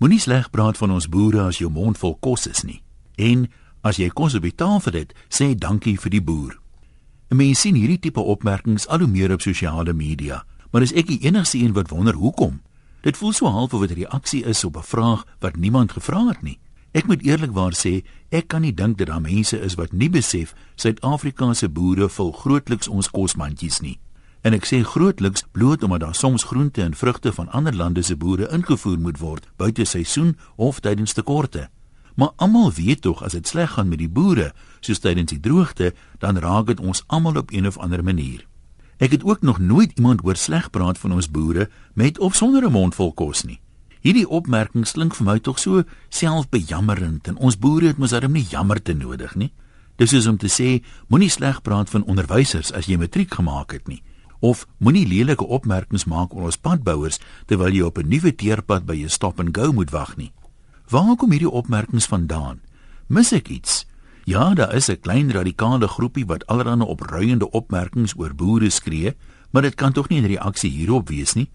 Moenie sleg praat van ons boere as jou mond vol kos is nie. En as jy kos op die tafel het, sê dankie vir die boer. En mens sien hierdie tipe opmerkings al hoe meer op sosiale media, maar is ek die enigste een wat wonder hoekom? Dit voel so half of dit 'n reaksie is op 'n vraag wat niemand gevra het nie. Ek moet eerlikwaar sê, ek kan nie dink dat daar mense is wat nie besef Suid-Afrikaanse boere vul grootliks ons kosmandjies nie. En ek sê grootliks bloot omdat daar soms groente en vrugte van ander lande se boere ingevoer moet word buite seisoen of tydens tekorte. Maar almal weet tog as dit sleg gaan met die boere, soos tydens die droogte, dan raak dit ons almal op een of ander manier. Ek het ook nog nooit iemand hoor sleg praat van ons boere met of sonder 'n mond vol kos nie. Hierdie opmerking klink vir my tog so selfbejammerend en ons boere het mos darem nie jammer te nodig nie. Dis is om te sê, moenie sleg praat van onderwysers as jy matriek gemaak het nie of moenie lelike opmerkings maak oor ons padbouers terwyl jy op 'n nuwe teerpad by 'n stop and go moet wag nie. Waar kom hierdie opmerkings vandaan? Mis ek iets? Ja, daar is 'n klein radikale groepie wat allerlei opruiende opmerkings oor boere skree, maar dit kan tog nie 'n reaksie hierop wees nie.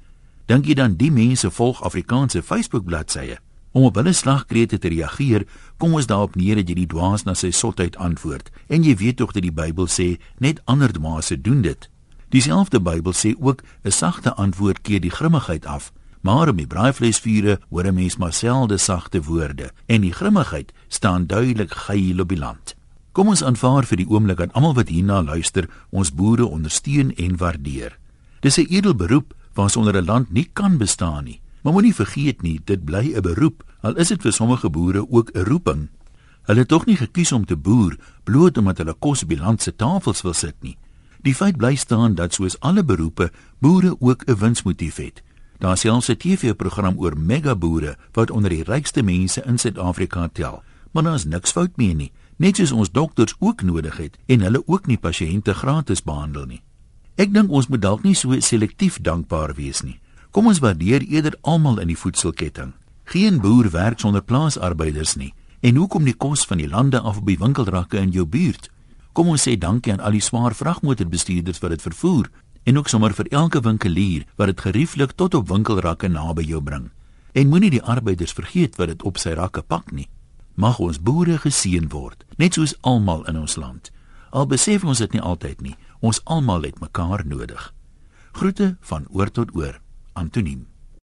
Dink jy dan die mense volg Afrikaanse Facebook bladsye? Om op hulle slagkrete te reageer, kom ons daarop neer dat jy die dwaas na sy sotheid antwoord. En jy weet tog dat die Bybel sê net ander dwaase doen dit. Dieselfde Bybel sê ook 'n sagte antwoord keer die grimmigheid af. Maar om die braaivleisvure hoor 'n mens maar selde sagte woorde en die grimmigheid staan duidelik geil op die land. Kom ons aanvaar vir die oomblik dat almal wat hierna luister, ons boere ondersteun en waardeer. Dis 'n edel beroep waarsonder 'n land nie kan bestaan nie. Maar moenie vergeet nie, dit bly 'n beroep, al is dit vir sommige boere ook 'n roeping. Hulle het tog nie gekies om te boer bloot omdat hulle kos op die land se tafels wil sit nie. Die feit bly staan dat soos alle beroepe, boere ook 'n winsmotief het. Daar selfs 'n TV-program oor megaboere wat onder die rykste mense in Suid-Afrika tel. Maar daar is niks fout mee nie. Net soos ons dokters ook nodig het en hulle ook nie pasiënte gratis behandel nie. Ek dink ons moet dalk nie so selektief dankbaar wees nie. Kom ons waardeer eerder almal in die voedselketting. Geen boer werk sonder plaasarbeiders nie. En hoekom nie kos van die lande af op die winkelrakke in jou buurt? Kom ons sê dankie aan al die swaar vragmotorbestuurders wat dit vervoer en ook sommer vir elke winkelier wat dit gerieflik tot op winkelrakke naby jou bring. En moenie die arbeiders vergeet wat dit op sy rakke pak nie. Mag ons boere geseën word, net soos almal in ons land. Al besef ons dit nie altyd nie, ons almal het mekaar nodig. Groete van oor tot oor. Antoniem